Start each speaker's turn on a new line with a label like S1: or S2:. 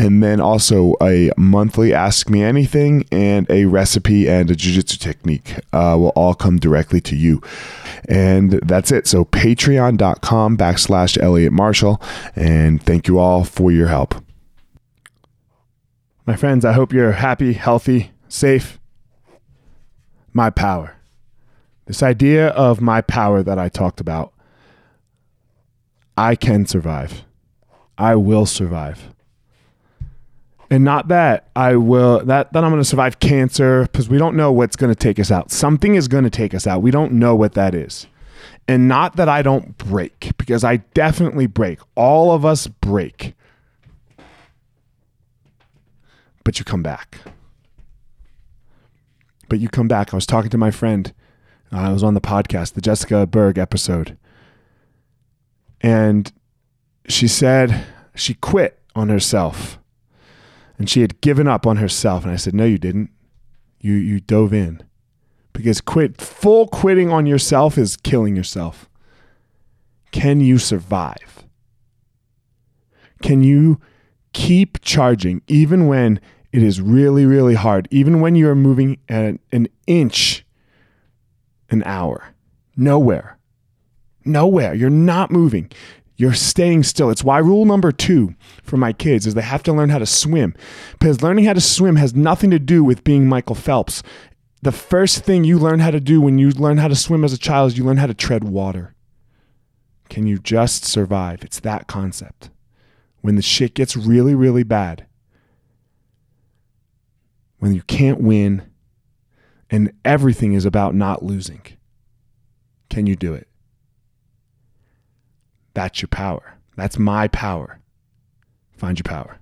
S1: and then also a monthly ask me anything and a recipe and a jiu-jitsu technique uh, will all come directly to you. And that's it. So patreon.com backslash elliot marshall and thank you all for your help. My friends i hope you're happy healthy safe. My power. This idea of my power that i talked about i can survive. I will survive and not that I will that that I'm going to survive cancer because we don't know what's going to take us out. Something is going to take us out. We don't know what that is. And not that I don't break because I definitely break. All of us break. But you come back. But you come back. I was talking to my friend. Uh, I was on the podcast, the Jessica Berg episode. And she said she quit on herself and she had given up on herself. And I said, No, you didn't. You you dove in. Because quit full quitting on yourself is killing yourself. Can you survive? Can you keep charging even when it is really, really hard, even when you're moving at an inch an hour? Nowhere. Nowhere. You're not moving. You're staying still. It's why rule number two for my kids is they have to learn how to swim. Because learning how to swim has nothing to do with being Michael Phelps. The first thing you learn how to do when you learn how to swim as a child is you learn how to tread water. Can you just survive? It's that concept. When the shit gets really, really bad, when you can't win, and everything is about not losing, can you do it? That's your power. That's my power. Find your power.